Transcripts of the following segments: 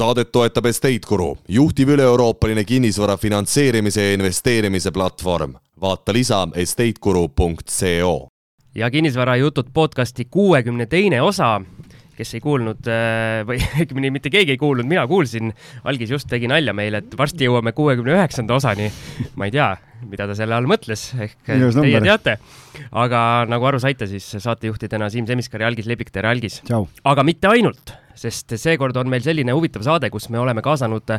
saadet toetab Estate Guru, juhtiv üle-euroopaline kinnisvara finantseerimise ja investeerimise platvorm. vaata lisa estateguru.co. ja kinnisvarajutud podcasti kuuekümne teine osa kes ei kuulnud äh, või õigemini mitte keegi ei kuulnud, mina kuulsin, algis just tegi nalja meile, et varsti jõuame kuuekümne üheksanda osani. ma ei tea, mida ta selle all mõtles, ehk Ilus teie number. teate. aga nagu aru saite, siis saatejuhtidena Siim Semiskar ja Algis Lebik, tere Algis! aga mitte ainult, sest seekord on meil selline huvitav saade, kus me oleme kaasanud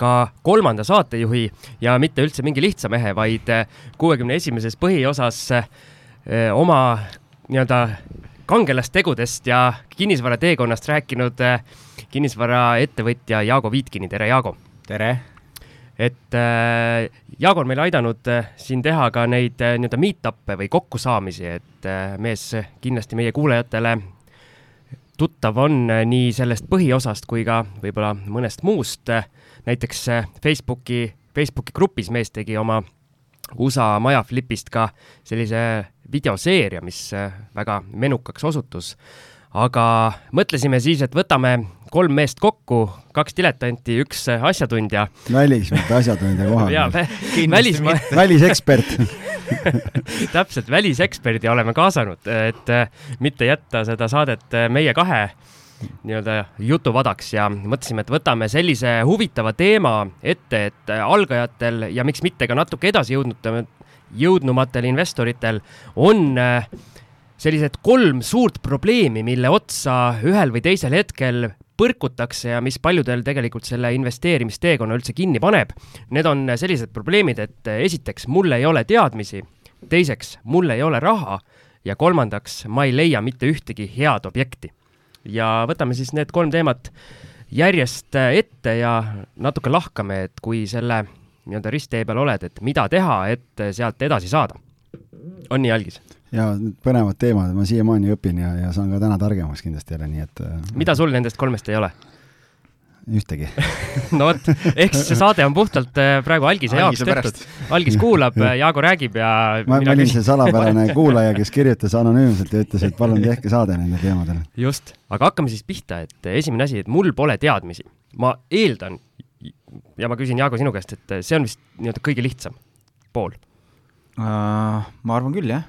ka kolmanda saatejuhi ja mitte üldse mingi lihtsa mehe, vaid kuuekümne esimeses põhiosas eh, oma nii-öelda kangelastegudest ja kinnisvarateekonnast rääkinud äh, kinnisvaraettevõtja Jaago Viitkini, tere Jaago! tere! et äh, Jaago on meil aidanud äh, siin teha ka neid äh, nii-öelda meet-up'e või kokkusaamisi, et äh, mees kindlasti meie kuulajatele tuttav on äh, nii sellest põhiosast kui ka võib-olla mõnest muust äh,. näiteks äh, Facebooki, Facebooki grupis mees tegi oma USA maja flipist ka sellise videoseeria, mis väga menukaks osutus. aga mõtlesime siis, et võtame kolm meest kokku, kaks diletanti, üks äh, asjatundja. välismaalt asjatundja kohal. välis, välisekspert täpselt, väliseksperdi oleme kaasanud, et äh, mitte jätta seda saadet meie kahe nii-öelda jutuvadaks ja mõtlesime, et võtame sellise huvitava teema ette, et algajatel ja miks mitte ka natuke edasi jõudnud, jõudnumatel investoritel on äh, sellised kolm suurt probleemi, mille otsa ühel või teisel hetkel põrkutakse ja mis paljudel tegelikult selle investeerimisteekonna üldse kinni paneb. Need on sellised probleemid, et esiteks, mul ei ole teadmisi, teiseks, mul ei ole raha ja kolmandaks, ma ei leia mitte ühtegi head objekti ja võtame siis need kolm teemat järjest ette ja natuke lahkame, et kui selle nii-öelda risttee peal oled, et mida teha, et sealt edasi saada. on nii, Algis? Jaa, põnevad teemad, ma siiamaani õpin ja, ja saan ka täna targemaks kindlasti jälle, nii et äh, mida sul nendest kolmest ei ole? ühtegi no vot, ehk siis see saade on puhtalt äh, praegu Algise jaoks tehtud. Algis kuulab, Jaago räägib ja ma, ma olin see salapärane kuulaja, kes kirjutas anonüümselt ja ütles, et palun tehke saade nendel teemadel. just, aga hakkame siis pihta, et esimene asi, et mul pole teadmisi. ma eeldan ja ma küsin, Jaago, sinu käest, et see on vist nii-öelda kõige lihtsam pool uh,? ma arvan küll, jah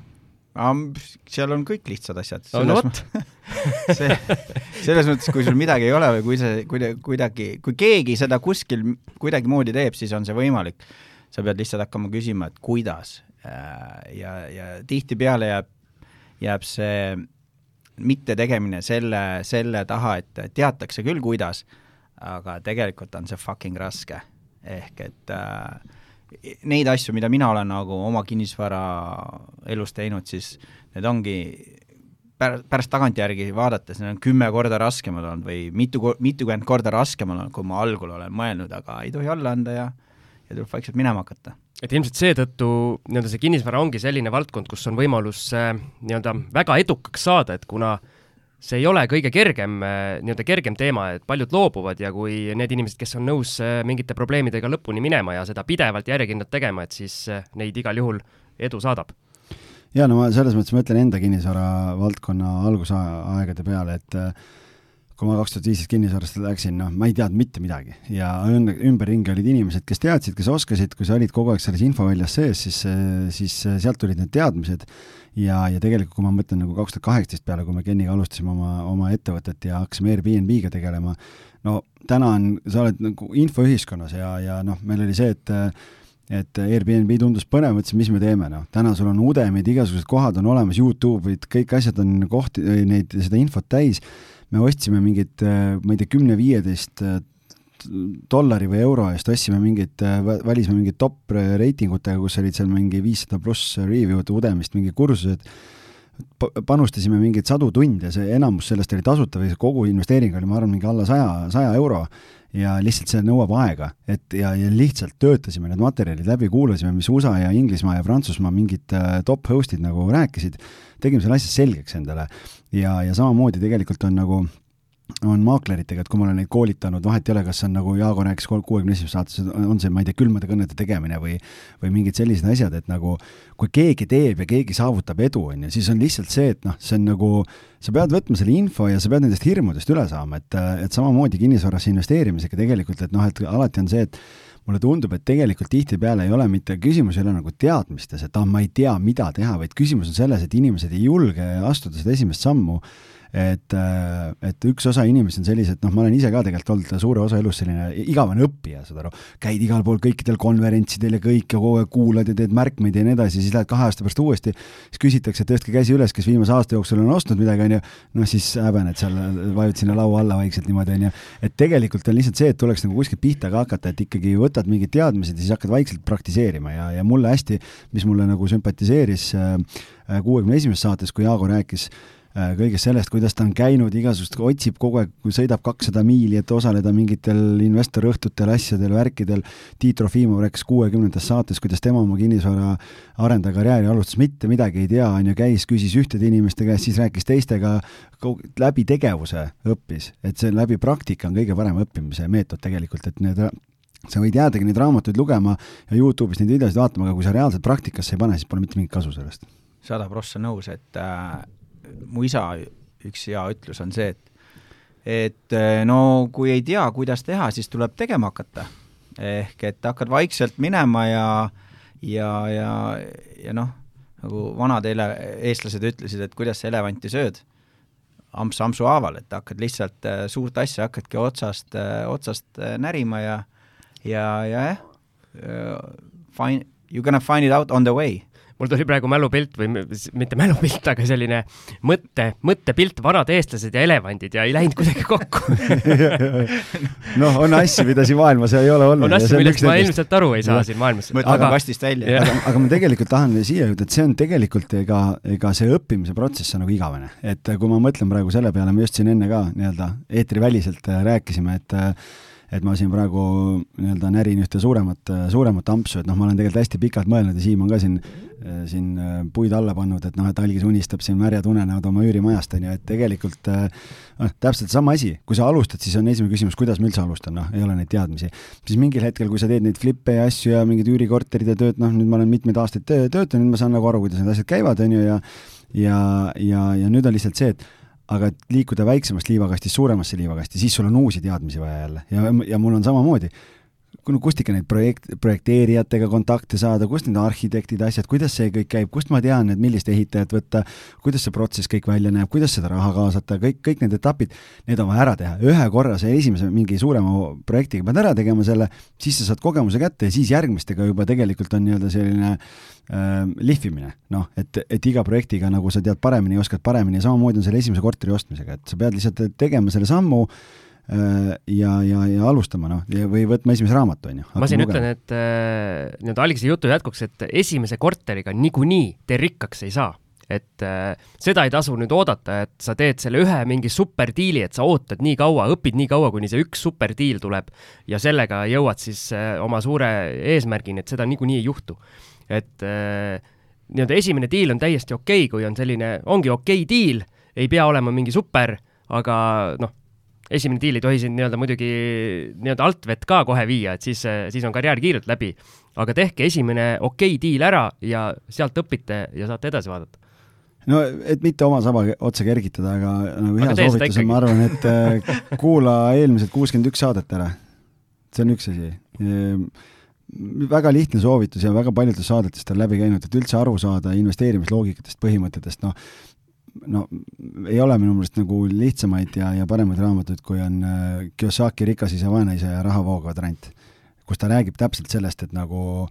seal on kõik lihtsad asjad. no vot see, selles mõttes, kui sul midagi ei ole või kui see kuidagi, kuidagi, kui keegi seda kuskil kuidagimoodi teeb, siis on see võimalik. sa pead lihtsalt hakkama küsima, et kuidas. Äh, ja, ja tihtipeale jääb, jääb see mittetegemine selle, selle taha, et teatakse küll, kuidas, aga tegelikult on see fucking raske. ehk et äh, neid asju, mida mina olen nagu oma kinnisvara elus teinud, siis need ongi pärast, pärast tagantjärgi vaadates, need on kümme korda raskemad olnud või mitu, mitukümmend korda raskemad olnud, kui ma algul olen mõelnud, aga ei tohi alla anda ja ja tuleb vaikselt minema hakata. et ilmselt seetõttu nii-öelda see kinnisvara ongi selline valdkond, kus on võimalus äh, nii-öelda väga edukaks saada, et kuna äh, see ei ole kõige kergem, äh, nii-öelda kergem teema, et paljud loobuvad ja kui need inimesed, kes on nõus äh, mingite probleemidega lõpuni minema ja seda pidevalt järjekindlalt tegema, et siis äh, neid igal juhul edu saadab. ja no ma selles mõttes mõtlen enda kinnisvara valdkonna algusaegade peale, et kui ma kaks tuhat viisteist kinnisvarast läksin, noh, ma ei teadnud mitte midagi. Ja ümberringi olid inimesed, kes teadsid, kes oskasid, kui sa olid kogu aeg selles infoväljas sees, siis, siis sealt tulid need teadmised. Ja, ja tegelikult, kui ma mõtlen nagu kaks tuhat kaheksateist peale, kui me Keniga alustasime oma, oma ettevõtet ja hakkasime Airbnb-ga tegelema, no täna on, sa oled nagu infoühiskonnas ja, ja noh, meil oli see, et et Airbnb tundus põnev, mõtlesin, mis me teeme, noh, täna sul on Udemid, igasugused kohad on olemas, Youtube'id, kõik asjad on kohti, neid, seda infot täis me ostsime mingit, äh, ma ei tea, kümne-viieteist äh, dollari või euro eest ostsime mingit, äh, valisime mingit top reitingutega, kus olid seal mingi viissada pluss review'd Udemist, mingi kursused, panustasime mingeid sadu tunde, see enamus sellest oli tasuta või kogu investeering oli, ma arvan, mingi alla saja, saja euro ja lihtsalt see nõuab aega, et ja, ja lihtsalt töötasime need materjalid läbi, kuulasime, mis USA ja Inglismaa ja Prantsusmaa mingid äh, top host'id nagu rääkisid, tegime selle asja selgeks endale. Ja, ja samamoodi tegelikult on nagu on maakleritega, et kui ma olen neid koolitanud, vahet ei ole, kas see on nagu Jaago rääkis kuuekümne esimeses saates, on see, ma ei tea, külmade kõnede tegemine või või mingid sellised asjad, et nagu kui keegi teeb ja keegi saavutab edu, on ju, siis on lihtsalt see, et noh, see on nagu, sa pead võtma selle info ja sa pead nendest hirmudest üle saama, et, et samamoodi kinnisvarasse investeerimisega tegelikult, et noh, et alati on see, et mulle tundub, et tegelikult tihtipeale ei ole mitte, küsimus ei ole nagu teadmistes, et ah, ma ei tea, mida teha, vaid küsimus on selles, et inimesed ei julge astuda seda esimest sammu et, äh, et üks osa inimesi on sellised, noh, ma olen ise ka tegelikult olnud suure osa elus selline igavene õppija, saad aru, käid igal pool kõikidel konverentsidel ja kõik ja kogu aeg kuulad ja teed märkmeid ja nii edasi, siis lähed kahe aasta pärast uuesti, siis küsitakse, tõstke käsi üles, kes viimase aasta jooksul on ostnud midagi, onju, noh siis häbened seal, vajud sinna laua alla vaikselt niimoodi, onju. et tegelikult on lihtsalt see, et tuleks nagu kuskilt pihta ka hakata, et ikkagi võtad mingid teadmised ja siis hakkad vaikselt praktiseerima ja, ja mulle hästi, mis mulle nagu sümpatiseeris äh, kuuekümne esimeses saates, kui Jaago rääkis Äh, kõigest sellest, kuidas ta on käinud igasugust, otsib kogu aeg, sõidab kakssada miili, et osaleda mingitel investorõhtutel, asjadel, värkidel. Tiit Trofimov rääkis kuuekümnendas saates, kuidas tema oma kinnisvara arendaja karjääri alustas, mitte midagi ei tea, on ju, käis, küsis ühtede inimeste käest, siis rääkis teistega, läbi tegevuse õppis, et see läbi praktika on kõige parem õppimise meetod tegelikult, et need sa võid jäädagi neid raamatuid lugema ja Youtube'is neid videosid vaatama, aga kui sa reaalselt praktikasse ei pane, siis pole mitte mingit kasu sellest. sada prossa nõus, et äh, mu isa üks hea ütlus on see, et et eh, no kui ei tea, kuidas teha, siis tuleb tegema hakata. ehk et hakkad vaikselt minema ja ja, ja, ja noh, nagu vanad ele-, eestlased ütlesid, et kuidas sa elevanti sööd, amps ampsu haaval, et hakkad lihtsalt eh, suurt asja hakkadki otsast, eh, otsast närima ja ja, ja jah, find, you gonna find it out on the way mul tuli praegu mälupilt või mitte mälupilt, aga selline mõtte, mõttepilt, vanad eestlased ja elevandid ja ei läinud kuidagi kokku noh, on asju, mida siin maailmas ei ole olnud. on asju, millest ma ilmselt aru ei saa ja. siin maailmas. mõtleme kastist välja. aga, aga ma tegelikult tahan siia jõuda, et see on tegelikult ega, ega see õppimise protsess on nagu igavene, et kui ma mõtlen praegu selle peale, me just siin enne ka nii-öelda eetriväliselt äh, rääkisime, et äh, et ma siin praegu nii-öelda närin ühte suuremat, suuremat ampsu, et noh, ma olen tegelikult hästi pikalt mõelnud ja Siim on ka siin, siin äh, puid alla pannud, et noh, et algis unistab siin märjad unenäod oma üürimajast, on ju, et tegelikult noh, täpselt sama asi, kui sa alustad, siis on esimene küsimus, kuidas ma üldse alustan, noh, ei ole neid teadmisi. siis mingil hetkel, kui sa teed neid flippe ja asju ja mingid üürikorterid ja tööd, noh, nüüd ma olen mitmeid aastaid töötanud, nüüd ma saan nagu aru, kuidas need asjad käivad, on ju, ja ja, ja, ja nüüd on lihtsalt see, et aga et liikuda väiksemast liivakastist suuremasse liivakasti, siis sul on uusi teadmisi vaja jälle. Ja, ja mul on samamoodi kust ikka neid projekt, projekteerijatega kontakte saada, kust need arhitektid, asjad, kuidas see kõik käib, kust ma tean, et millist ehitajat võtta, kuidas see protsess kõik välja näeb, kuidas seda raha kaasata, kõik, kõik need etapid, need on vaja ära teha. ühe korra see esimese mingi suurema projektiga pead ära tegema selle, siis sa saad kogemuse kätte ja siis järgmistega juba tegelikult on nii-öelda selline äh, lihvimine, noh, et, et iga projektiga nagu sa tead paremini, oskad paremini ja samamoodi on selle esimese korteri ostmisega, et sa pead lihtsalt tegema selle sammu ja, ja, ja alustama, noh, või võtma esimese raamatu, on ju. ma siin lugema. ütlen, et äh, nii-öelda algise jutu jätkuks, et esimese korteriga niikuinii te rikkaks ei saa. et äh, seda ei tasu nüüd oodata, et sa teed selle ühe mingi superdiili, et sa ootad nii kaua, õpid nii kaua, kuni see üks superdiil tuleb ja sellega jõuad siis äh, oma suure eesmärgini, et seda niikuinii ei juhtu. et äh, nii-öelda esimene diil on täiesti okei okay,, kui on selline, ongi okei okay diil, ei pea olema mingi super, aga noh esimene diil ei tohi siin nii-öelda muidugi nii-öelda altvett ka kohe viia, et siis, siis on karjäär kiirelt läbi. aga tehke esimene okei okay diil ära ja sealt õpite ja saate edasi vaadata no et mitte oma saba otsa kergitada, aga nagu hea soovitus on, ma arvan, et äh, kuula eelmised kuuskümmend üks saadet ära. see on üks asi. Ehm, väga lihtne soovitus ja väga paljudest saadetest on läbi käinud, et üldse aru saada investeerimisloogikatest, põhimõtetest, noh, no ei ole minu meelest nagu lihtsamaid ja, ja paremaid raamatuid, kui on äh, Kiyosaki Rikas isa, vaene isa ja rahavoo kvadrant, kus ta räägib täpselt sellest, et nagu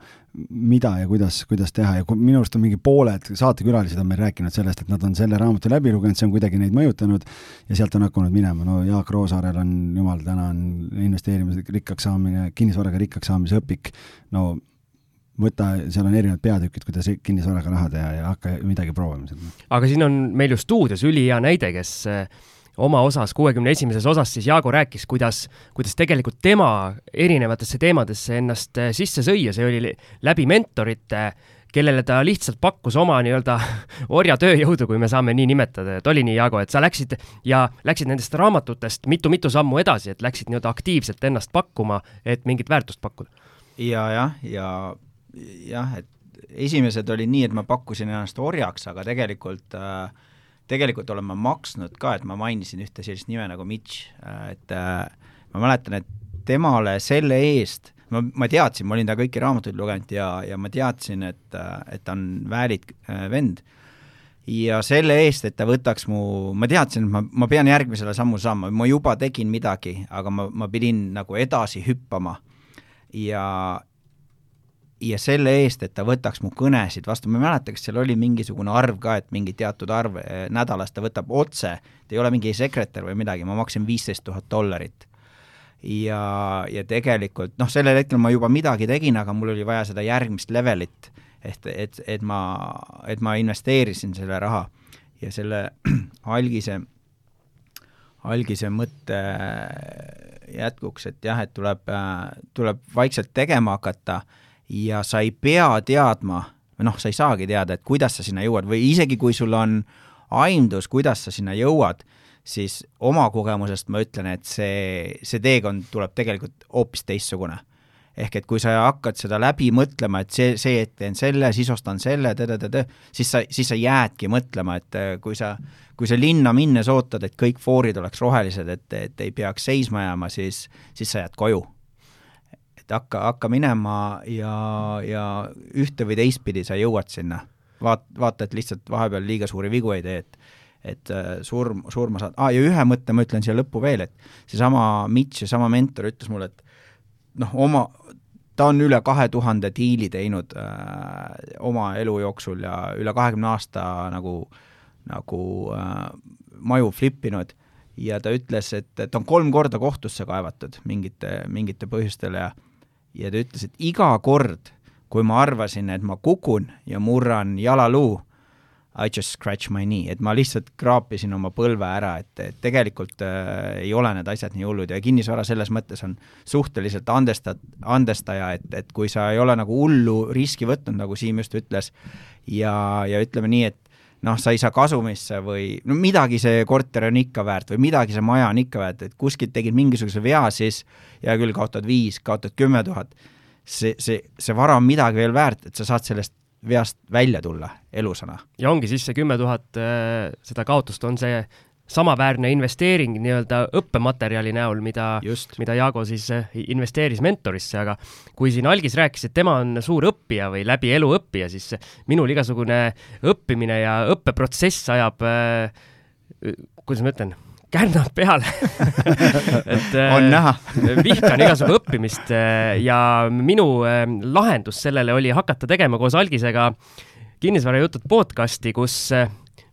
mida ja kuidas, kuidas teha ja kui minu arust on mingi pooled saatekülalised on meil rääkinud sellest, et nad on selle raamatu läbi lugenud, see on kuidagi neid mõjutanud ja sealt on hakanud minema, no Jaak Roosaarel on, jumal tänan, investeerimise rikkaks saamine, kinnisvaraga rikkaks saamise õpik, no võta, seal on erinevad peatükid, kuidas kinnisvaraga raha teha ja hakka midagi proovima seal. aga siin on meil ju stuudios ülihea näide, kes eh, oma osas, kuuekümne esimeses osas siis Jaago rääkis, kuidas, kuidas tegelikult tema erinevatesse teemadesse ennast eh, sisse sõi ja see oli läbi mentorite, kellele ta lihtsalt pakkus oma nii-öelda orjatööjõudu, kui me saame nii nimetada, et oli nii, Jaago, et sa läksid ja läksid nendest raamatutest mitu-mitu sammu edasi, et läksid nii-öelda aktiivselt ennast pakkuma, et mingit väärtust pakkuda? ja jah, ja jah, et esimesed olid nii, et ma pakkusin ennast orjaks, aga tegelikult äh, tegelikult olen ma maksnud ka, et ma mainisin ühte sellist nime nagu Mitch, äh, et äh, ma mäletan, et temale selle eest ma, ma teadsin, ma olin ta kõiki raamatuid lugenud ja, ja ma teadsin, et, et ta on väärid äh, vend. ja selle eest, et ta võtaks mu, ma teadsin, et ma, ma pean järgmisele sammu saama, ma juba tegin midagi, aga ma, ma pidin nagu edasi hüppama. ja, ja selle eest, et ta võtaks mu kõnesid vastu, ma ei mäleta, kas seal oli mingisugune arv ka, et mingi teatud arv äh, nädalas ta võtab otse, ta ei ole mingi sekretär või midagi, ma maksin viisteist tuhat dollarit. Ja, ja tegelikult noh, sellel hetkel ma juba midagi tegin, aga mul oli vaja seda järgmist levelit, et, et, et ma, et ma investeerisin selle raha. Ja selle algise, algise mõtte jätkuks, et jah, et tuleb, tuleb vaikselt tegema hakata ja sa ei pea teadma, või noh, sa ei saagi teada, et kuidas sa sinna jõuad või isegi kui sul on aimdus, kuidas sa sinna jõuad, siis oma kogemusest ma ütlen, et see, see teekond tuleb tegelikult hoopis teistsugune. ehk et kui sa hakkad seda läbi mõtlema, et see, see, et teen selle, siis ostan selle, siis sa, siis sa jäädki mõtlema, et äh, kui sa, kui sa linna minnes ootad, et kõik foorid oleks rohelised, et, et ei peaks seisma jääma, siis, siis sa jääd koju et hakka, hakka minema ja, ja ühte või teistpidi sa jõuad sinna. vaat-, vaata, et lihtsalt vahepeal liiga suuri vigu ei tee, et et äh, surm, surma saada ah,, ja ühe mõtte ma ütlen siia lõppu veel, et seesama Mitch, seesama mentor ütles mulle, et noh, oma, ta on üle kahe tuhande diili teinud äh, oma elu jooksul ja üle kahekümne aasta nagu, nagu äh, maju flip inud ja ta ütles, et, et on kolm korda kohtusse kaevatud mingite, mingite põhjustel ja ja ta ütles, et iga kord, kui ma arvasin, et ma kukun ja murran jalaluu, I just scratch my knee, et ma lihtsalt kraapisin oma põlve ära, et, et tegelikult äh, ei ole need asjad nii hullud. Ja kinnisvara selles mõttes on suhteliselt andesta-, andestaja, et, et kui sa ei ole nagu hullu riski võtnud, nagu Siim just ütles, ja, ja ütleme nii, et noh, sa ei saa kasumisse või no midagi see korter on ikka väärt või midagi see maja on ikka väärt, et kuskilt tegid mingisuguse vea, siis hea küll, kaotad viis, kaotad kümme tuhat. see, see, see vara on midagi veel väärt, et sa saad sellest veast välja tulla elusana. ja ongi siis see kümme tuhat, äh, seda kaotust on see samaväärne investeering nii-öelda õppematerjali näol, mida, mida Jaago siis äh, investeeris mentorisse, aga kui siin algis rääkis, et tema on suur õppija või läbi elu õppija, siis minul igasugune õppimine ja õppeprotsess ajab äh, kuidas ma ütlen, kärnad peale. Et on näha. vihkan igasugu õppimist ja minu lahendus sellele oli hakata tegema koos Algisega kinnisvarajutud podcasti, kus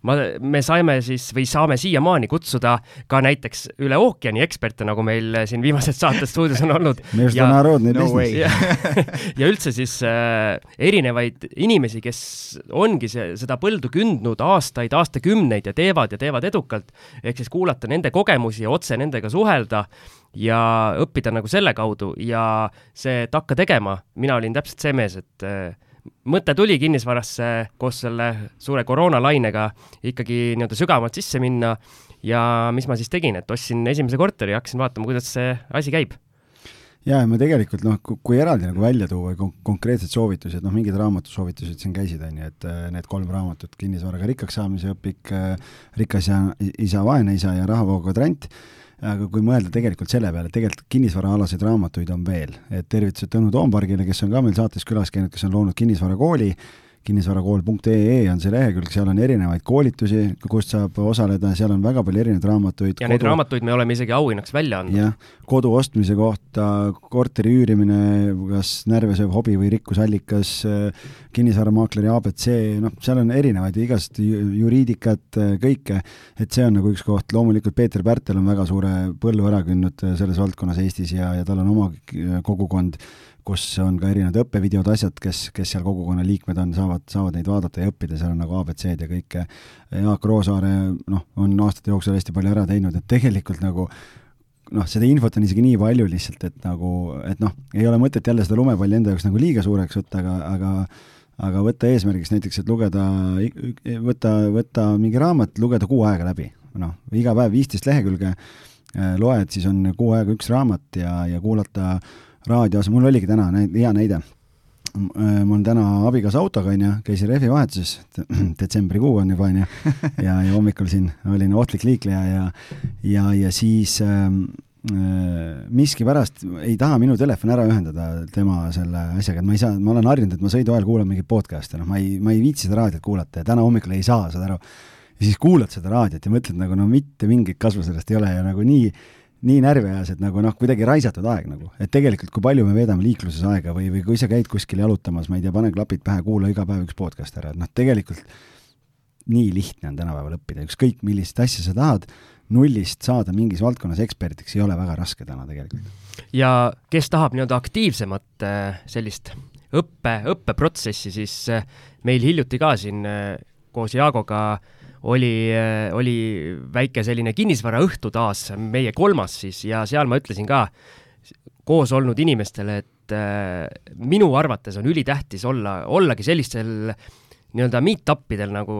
ma, me saime siis või saame siiamaani kutsuda ka näiteks üle ookeani eksperte, nagu meil siin viimased saated stuudios on olnud. ja, no ja, ja üldse siis äh, erinevaid inimesi, kes ongi see, seda põldu kündnud aastaid, aastakümneid ja teevad ja teevad edukalt, ehk siis kuulata nende kogemusi ja otse nendega suhelda ja õppida nagu selle kaudu ja see, et hakka tegema, mina olin täpselt see mees, et äh, mõte tuli kinnisvarasse koos selle suure koroonalainega ikkagi nii-öelda sügavamalt sisse minna ja mis ma siis tegin, et ostsin esimese korteri ja hakkasin vaatama, kuidas see asi käib. Ja, ja ma tegelikult noh, kui eraldi nagu välja tuua kon konkreetsed soovitused, noh, mingid raamatusoovitused siin käisid, on ju, et äh, need kolm raamatut, Kinnisvaraga rikkaks saamise õpik, äh, Rikas ja isa, vaene isa ja Rahavoo kvadrant aga kui mõelda tegelikult selle peale, tegelikult kinnisvaraalaseid raamatuid on veel, et tervitused Tõnu Toompargile, kes on ka meil saates külas käinud, kes on loonud kinnisvarakooli, kinnisvarakool.ee on see lehekülg, seal on erinevaid koolitusi, kust saab osaleda, seal on väga palju erinevaid raamatuid. ja kodu... neid raamatuid me oleme isegi auhinnaks välja andnud. jah, kodu ostmise kohta, korteri üürimine, kas närvesööv hobi või rikkusallikas, kinnisvaramaakleri abc, noh, seal on erinevaid igast juriidikat, kõike, et see on nagu üks koht, loomulikult Peeter Pärtel on väga suure põllu ära kündnud selles valdkonnas Eestis ja, ja tal on oma kogukond kus on ka erinevad õppevideod, asjad, kes, kes seal kogukonna liikmed on, saavad, saavad neid vaadata ja õppida, seal on nagu abc-d ja kõike. Jaak Roosaare, noh, on aastate jooksul hästi palju ära teinud, et tegelikult nagu noh, seda infot on isegi nii palju lihtsalt, et nagu, et noh, ei ole mõtet jälle seda lumepalli enda jaoks nagu liiga suureks võtta, aga, aga aga võtta eesmärgiks näiteks, et lugeda, võtta, võtta mingi raamat, lugeda kuu aega läbi. noh, iga päev viisteist lehekülge äh, loed, siis on kuu aega üks raamat ja, ja kuulata raadios, mul oligi täna näid, hea näide. Äh, mul on täna abikaasa autoga, onju, käisin rehvivahetuses, detsembrikuu on juba, onju, ja, ja hommikul siin olin ohtlik liikleja ja, ja, ja siis ähm, Äh, miskipärast ei taha minu telefon ära ühendada tema selle asjaga, et ma ei saa, ma olen harjunud, et ma sõidu ajal kuulan mingit podcast'i, noh, ma ei, ma ei viitsi seda raadiot kuulata ja täna hommikul ei saa, saad aru. ja siis kuulad seda raadiot ja mõtled nagu no mitte mingit kasu sellest ei ole ja nagu nii, nii närvi ajas, et nagu noh, kuidagi raisatud aeg nagu, et tegelikult kui palju me veedame liikluses aega või, või kui sa käid kuskil jalutamas, ma ei tea, pane klapid pähe, kuula iga päev üks podcast ära, et noh, tegelikult nii lihtne on tänapäeval õppida, ükskõik millist asja sa tahad nullist saada mingis valdkonnas eksperdiks ei ole väga raske täna tegelikult. ja kes tahab nii-öelda aktiivsemat äh, sellist õppe, õppeprotsessi, siis äh, meil hiljuti ka siin äh, koos Jaagoga oli, oli väike selline kinnisvaraõhtu taas, meie kolmas siis, ja seal ma ütlesin ka koos olnud inimestele, et minu arvates on ülitähtis olla, ollagi sellistel äh, nii-öelda meet-up idel, nagu,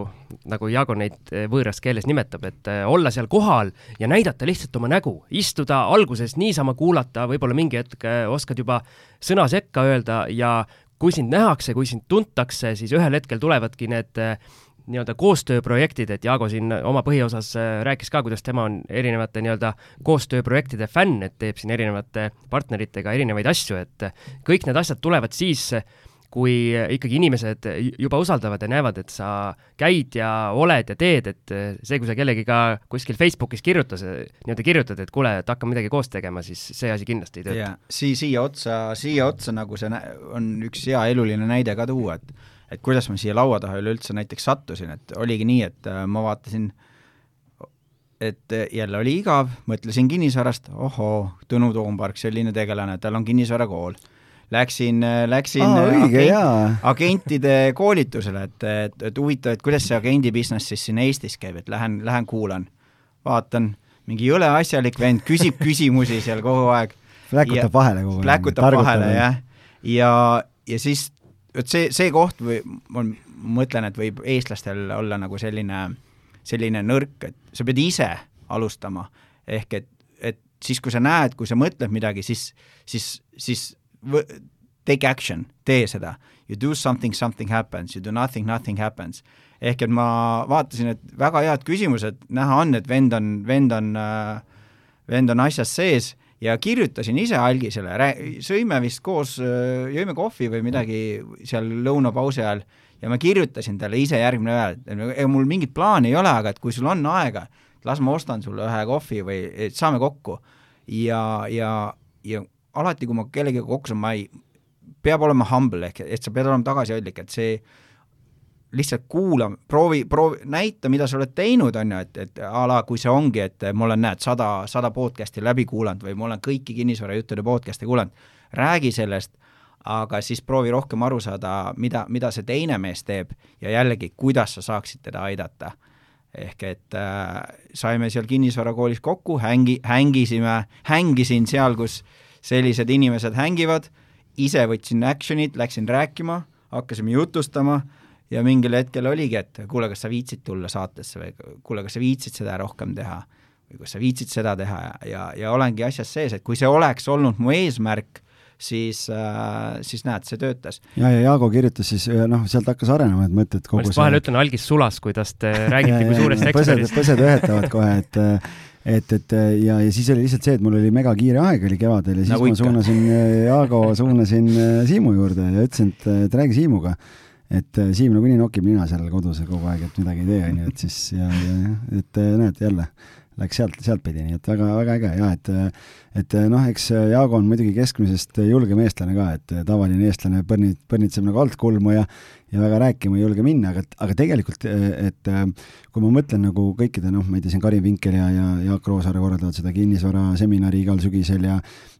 nagu Jaago neid eh, võõras keeles nimetab, et eh, olla seal kohal ja näidata lihtsalt oma nägu, istuda alguses niisama kuulata, võib-olla mingi hetk oskad juba sõna sekka öelda ja kui sind nähakse, kui sind tuntakse, siis ühel hetkel tulevadki need nii-öelda koostööprojektid, et Jaago siin oma põhiosas rääkis ka, kuidas tema on erinevate nii-öelda koostööprojektide fänn, et teeb siin erinevate partneritega erinevaid asju, et kõik need asjad tulevad siis, kui ikkagi inimesed juba usaldavad ja näevad, et sa käid ja oled ja teed, et see, kui sa kellegiga kuskil Facebookis kirjutas, nii-öelda kirjutad, et kuule, et hakkame midagi koos tegema, siis see asi kindlasti ei tööta. sii-, siia otsa, siia otsa nagu see on üks hea eluline näide ka tuua, et et kuidas ma siia laua taha üleüldse näiteks sattusin, et oligi nii, et äh, ma vaatasin et jälle oli igav, mõtlesin kinnisvarast, ohoo, Tõnu Toompark, selline tegelane, tal on kinnisvarakool läksin, läksin Aa, õige, agent, agentide koolitusele, et, et, et huvitav, et kuidas see agendi business siis siin Eestis käib, et lähen, lähen kuulan, vaatan, mingi jõle asjalik vend küsib küsimusi seal kogu aeg. pläkutab vahele kogu aeg. pläkutab vahele, jah. ja, ja siis, vot see, see koht või ma mõtlen, et võib eestlastel olla nagu selline, selline nõrk, et sa pead ise alustama, ehk et, et siis, kui sa näed, kui sa mõtled midagi, siis, siis, siis take action, tee seda. You do something, something happens, you do nothing, nothing happens. ehk et ma vaatasin, et väga head küsimused, näha on, et vend on, vend on äh,, vend on asjas sees ja kirjutasin ise algisele, sõime vist koos, äh, jõime kohvi või midagi seal lõunapausi ajal ja ma kirjutasin talle ise järgmine päev, et ega mul mingit plaani ei ole, aga et kui sul on aega, las ma ostan sulle ühe kohvi või et saame kokku. ja, ja, ja alati, kui ma kellegagi kokku saan, ma ei, peab olema humble ehk et sa pead olema tagasihoidlik, et see lihtsalt kuula, proovi, proovi, näita, mida sa oled teinud, on ju, et, et a la kui see ongi, et ma olen, näed, sada, sada podcast'i läbi kuulanud või ma olen kõiki kinnisvarajuttude podcast'e kuulanud, räägi sellest, aga siis proovi rohkem aru saada, mida, mida see teine mees teeb ja jällegi, kuidas sa saaksid teda aidata. ehk et äh, saime seal kinnisvarakoolis kokku, hängi, hängisime, hängisin seal, kus sellised inimesed hängivad, ise võtsin action'it, läksin rääkima, hakkasime jutustama ja mingil hetkel oligi, et kuule, kas sa viitsid tulla saatesse või kuule, kas sa viitsid seda rohkem teha või kas sa viitsid seda teha ja, ja, ja olengi asjas sees, et kui see oleks olnud mu eesmärk, siis äh,, siis näed, see töötas. ja, ja Jaago kirjutas siis, noh, sealt hakkas arenema, et mõtled kogu ma just vahele ütlen, algis sulas, kuidas te räägite kui suurest eksperdist. põsed, õhetavad kohe, et et, et ja, ja siis oli lihtsalt see, et mul oli mega kiire aeg oli kevadel ja siis nagu ma suunasin, Jaago suunasin äh, Siimu juurde ja ütlesin, et, et räägi Siimuga. Et äh, Siim nagunii nokib nina seal kodus kogu aeg, et midagi ei tee, onju, et siis ja, ja et äh, näed jälle läks sealt, sealtpidi, nii et väga, väga äge ja et, et noh, eks Jaago on muidugi keskmisest julgem eestlane ka, et tavaline eestlane põrnit-, põrnitseb nagu alt kulmu ja ja väga rääkima ei julge minna, aga, aga tegelikult, et kui ma mõtlen nagu kõikide, noh, ma ei tea, siin Karin Vinkel ja, ja Jaak Roosaare korraldavad seda kinnisvaraseminari igal sügisel ja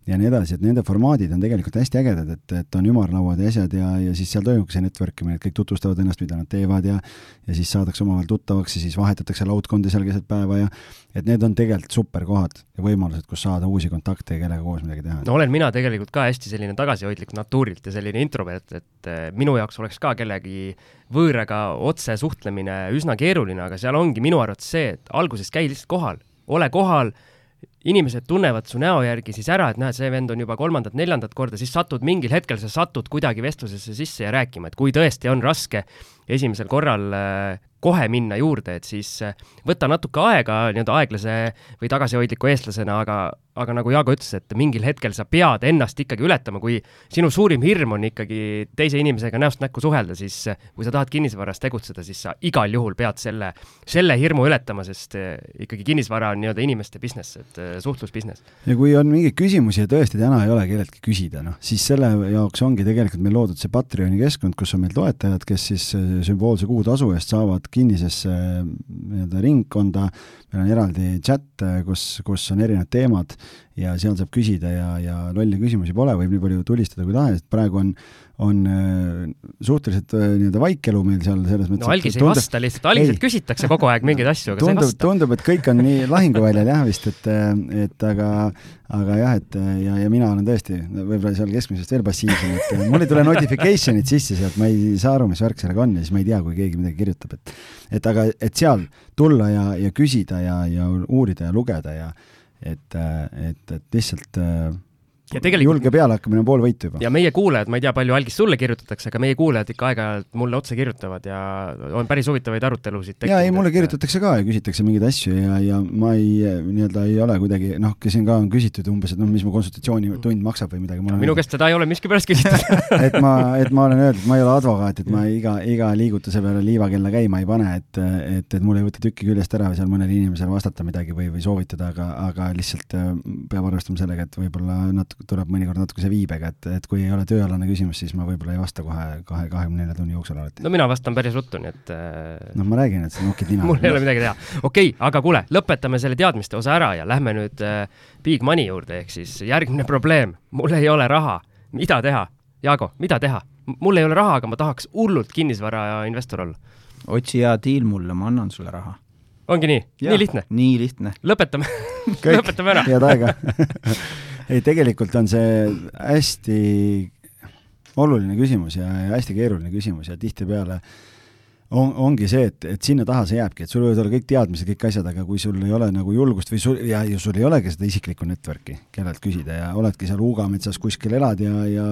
ja nii edasi, et nende formaadid on tegelikult hästi ägedad, et, et on ümarlauad ja asjad ja, ja siis seal toimubki see network imine, et kõik tutvustavad ennast, mida nad teevad ja ja siis saadakse omavahel tuttavaks ja siis vahetatakse laudkondi seal keset päeva ja et need on tegelikult super kohad ja võimalused, kus saada uusi kontakte ja kellega koos midagi teha. no olen mina tegelikult ka hästi selline tagasihoidlik natuurilt ja selline introvert, et äh, minu jaoks oleks ka kellegi võõraga otse suhtlemine üsna keeruline, aga seal ongi minu arvates see, et alguses käi lihtsalt kohal, ole kohal inimesed tunnevad su näo järgi siis ära, et näed, see vend on juba kolmandat-neljandat korda, siis satud mingil hetkel, sa satud kuidagi vestlusesse sisse ja rääkima, et kui tõesti on raske esimesel korral äh, kohe minna juurde, et siis äh, võta natuke aega nii-öelda aeglase või tagasihoidliku eestlasena, aga, aga nagu Jaago ütles, et mingil hetkel sa pead ennast ikkagi ületama, kui sinu suurim hirm on ikkagi teise inimesega näost näkku suhelda, siis äh, kui sa tahad kinnisvaras tegutseda, siis sa igal juhul pead selle, selle hirmu ületama, sest ikkagi kinnisvara on nii-öelda inimeste business, et suhtlusbusiness. ja kui on mingeid küsimusi ja tõesti täna ei ole kelleltki küsida, noh, siis selle jaoks ongi tegelikult meil loodud see Patreoni keskkond, kus on meil toetajad, kes siis sümboolse kuutasu eest saavad kinnisesse nii-öelda ringkonda, meil on eraldi chat, kus, kus on erinevad teemad ja seal saab küsida ja, ja lolle küsimusi pole, võib nii palju tulistada kui tahes, praegu on, on äh, suhteliselt äh, nii-öelda vaikelu meil seal selles mõttes no algis ei tundub, vasta lihtsalt, algiselt küsitakse kogu aeg mingeid asju, aga tundub, sa ei vasta. tundub, et kõik on nii lahinguväljal jah vist, et, et aga, aga jah, et ja, ja mina olen tõesti võib-olla seal keskmisest veel passiivsem, et mul ei tule notification'id sisse sealt, ma ei saa aru, mis värk sellega on ja siis ma ei tea, kui keegi midagi kirjutab, et et aga, et seal tulla ja, ja küsida ja, ja uurida ja lugeda ja et, et, et lihtsalt ja tegelikult julge pealehakkamine on pool võitu juba. ja meie kuulajad, ma ei tea, palju algis sulle kirjutatakse, aga meie kuulajad ikka aeg-ajalt mulle otse kirjutavad ja on päris huvitavaid arutelusid tekkinud. ja ei, mulle kirjutatakse ka ja küsitakse mingeid asju ja, ja ma ei, nii-öelda ei ole kuidagi, noh, siin ka on küsitud umbes, et noh, mis mu konsultatsioonitund maksab või midagi. minu käest seda ei ole miskipärast küsitud et ma, et ma olen öeldud, ma ei ole advokaat, et ma iga, iga liigutuse peale liivakella käima ei pane, et, et, et mul ei võta tükki küljest ära seal mõnele inimesele vastata midagi või, või soovitada, aga, aga lihtsalt äh, peab arvestama sellega, et võib-olla natuke tuleb mõnikord natukese viibega, et, et kui ei ole tööalane küsimus, siis ma võib-olla ei vasta kohe kahe, kahekümne nelja tunni jooksul alati. no mina vastan päris ruttu, nii et noh, ma räägin, et sa nokid nina. mul ei ole midagi teha. okei okay,, aga kuule, lõpetame selle teadmiste osa ära ja lähme nüüd äh, big money juurde, ehk siis järgmine probleem, mul ei ole raha, mida teha? Jaago, mida teha? mul ei ole raha, aga ma tahaks hullult kinnisvarainvestor olla. otsi hea diil mulle, ma annan sulle raha ongi nii, nii lihtne? nii lihtne. lõpetame lõpetame ära. head aega ei, tegelikult on see hästi oluline küsimus ja, hästi keeruline küsimus ja tihtipeale on, ongi see, et, et sinna taha see jääbki, et sul võivad olla kõik teadmised, kõik asjad, aga kui sul ei ole nagu julgust või sul, ja, ja sul ei olegi seda isiklikku network'i, kellelt küsida ja oledki seal Uugametsas kuskil elad ja, ja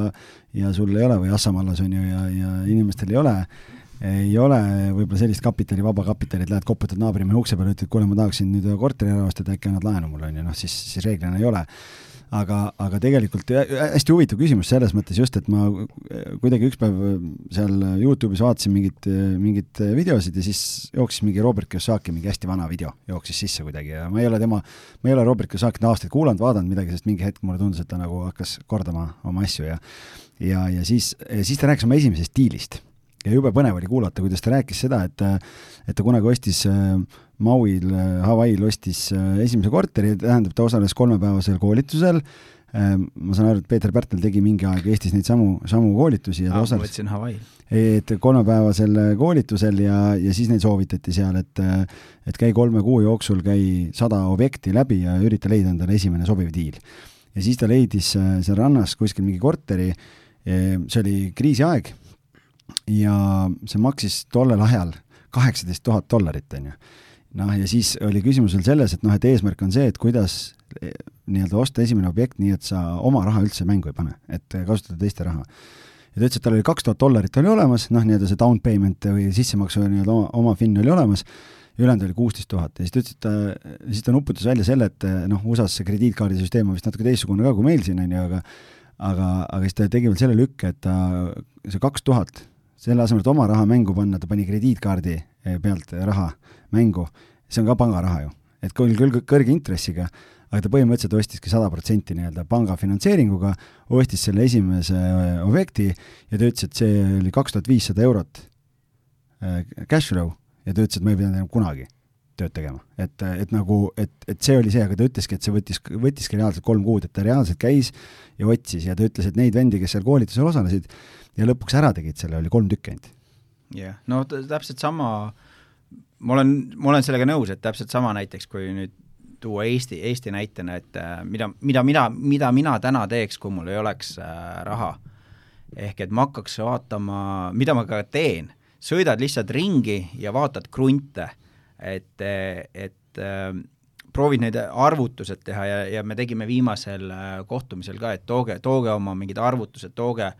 ja sul ei ole või Assamaallas on ju, ja, ja inimestel ei ole ei ole võib-olla sellist kapitali, vaba kapitali, et lähed koputad naabrimehe ukse peale, ütled, kuule, ma tahaksin nüüd korteri ära osta, et äkki annad laenu mulle, on ju, noh siis, siis reeglina ei ole. Aga, aga tegelikult hästi huvitav küsimus selles mõttes just, et ma kuidagi üks päev seal Youtube'is vaatasin mingit, mingit videosid ja siis jooksis mingi Robert Kiyosaki mingi hästi vana video, jooksis sisse kuidagi ja ma ei ole tema, ma ei ole Robert Kiyosakit aastaid kuulanud, vaadanud midagi, sest mingi hetk mulle tundus, et ta nagu hakkas kordama oma asju ja ja, ja siis, siis ta rääkis oma esimesest diilist. Ja jube põnev oli kuulata, kuidas ta rääkis seda, et et ta kunagi ostis äh, Mauil, äh, Hawaii'l ostis äh, esimese korteri, tähendab, ta osales kolmepäevasel koolitusel, ma saan aru, et Peeter Pärtel tegi mingi aeg Eestis neid samu, samu koolitusi ja ta osales. ma mõtlesin Hawaii. et kolmepäevasel koolitusel ja, ja siis neid soovitati seal, et et käi kolme kuu jooksul, käi sada objekti läbi ja ürita leida endale esimene sobiv diil. ja siis ta leidis seal rannas kuskil mingi korteri, see oli kriisiaeg ja see maksis tollel ajal kaheksateist tuhat dollarit, on ju. Noh, ja siis oli küsimus veel selles, et noh, et eesmärk on see, et kuidas eh, nii-öelda osta esimene objekt nii, et sa oma raha üldse mängu ei pane, et kasutada teiste raha. ja ta ütles, et tal oli kaks tuhat dollarit oli olemas, noh, nii-öelda see down payment või sissemaksu nii-öelda oma, oma fin oli olemas, ja ülejäänud oli kuusteist tuhat ja siis ta ütles, et ta, siis ta nuputas välja selle, et noh, USA-s see krediitkaardisüsteem on vist natuke teistsugune ka kui meil siin, on ju, aga aga, aga siis ta tegi veel selle lükke, et ta, see kaks tuhat selle asemel, et oma raha mängu panna, ta pani krediitkaardi eh, pealt raha mängu, see on ka pangaraha ju. et küll, küll kõrge intressiga, aga ta põhimõtteliselt ostiski sada protsenti nii-öelda panga finantseeringuga, ostis selle esimese eh, objekti ja ta ütles, et see oli kaks tuhat viissada eurot eh, cash flow ja ta ütles, et ma ei pidanud enam kunagi tööd tegema. et, et nagu, et, et see oli see, aga ta ütleski, et see võttis, võttiski reaalselt kolm kuud, et ta reaalselt käis ja otsis ja ta ütles, et neid vendi, kes seal koolitusel osalesid, ja lõpuks ära tegid selle, oli kolm tükki ainult. Jah yeah., no täpselt sama, ma olen, ma olen sellega nõus, et täpselt sama näiteks, kui nüüd tuua Eesti, Eesti näitena, et äh, mida, mida mina, mida mina täna teeks, kui mul ei oleks äh, raha. ehk et ma hakkaks vaatama, mida ma ka teen, sõidad lihtsalt ringi ja vaatad krunte, et, et äh, proovid need arvutused teha ja, ja me tegime viimasel äh, kohtumisel ka, et tooge, tooge oma mingid arvutused, tooge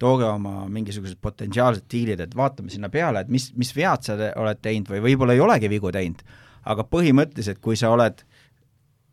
tooge oma mingisugused potentsiaalsed diilid, et vaatame sinna peale, et mis, mis vead sa oled teinud või võib-olla ei olegi vigu teinud, aga põhimõtteliselt, kui sa oled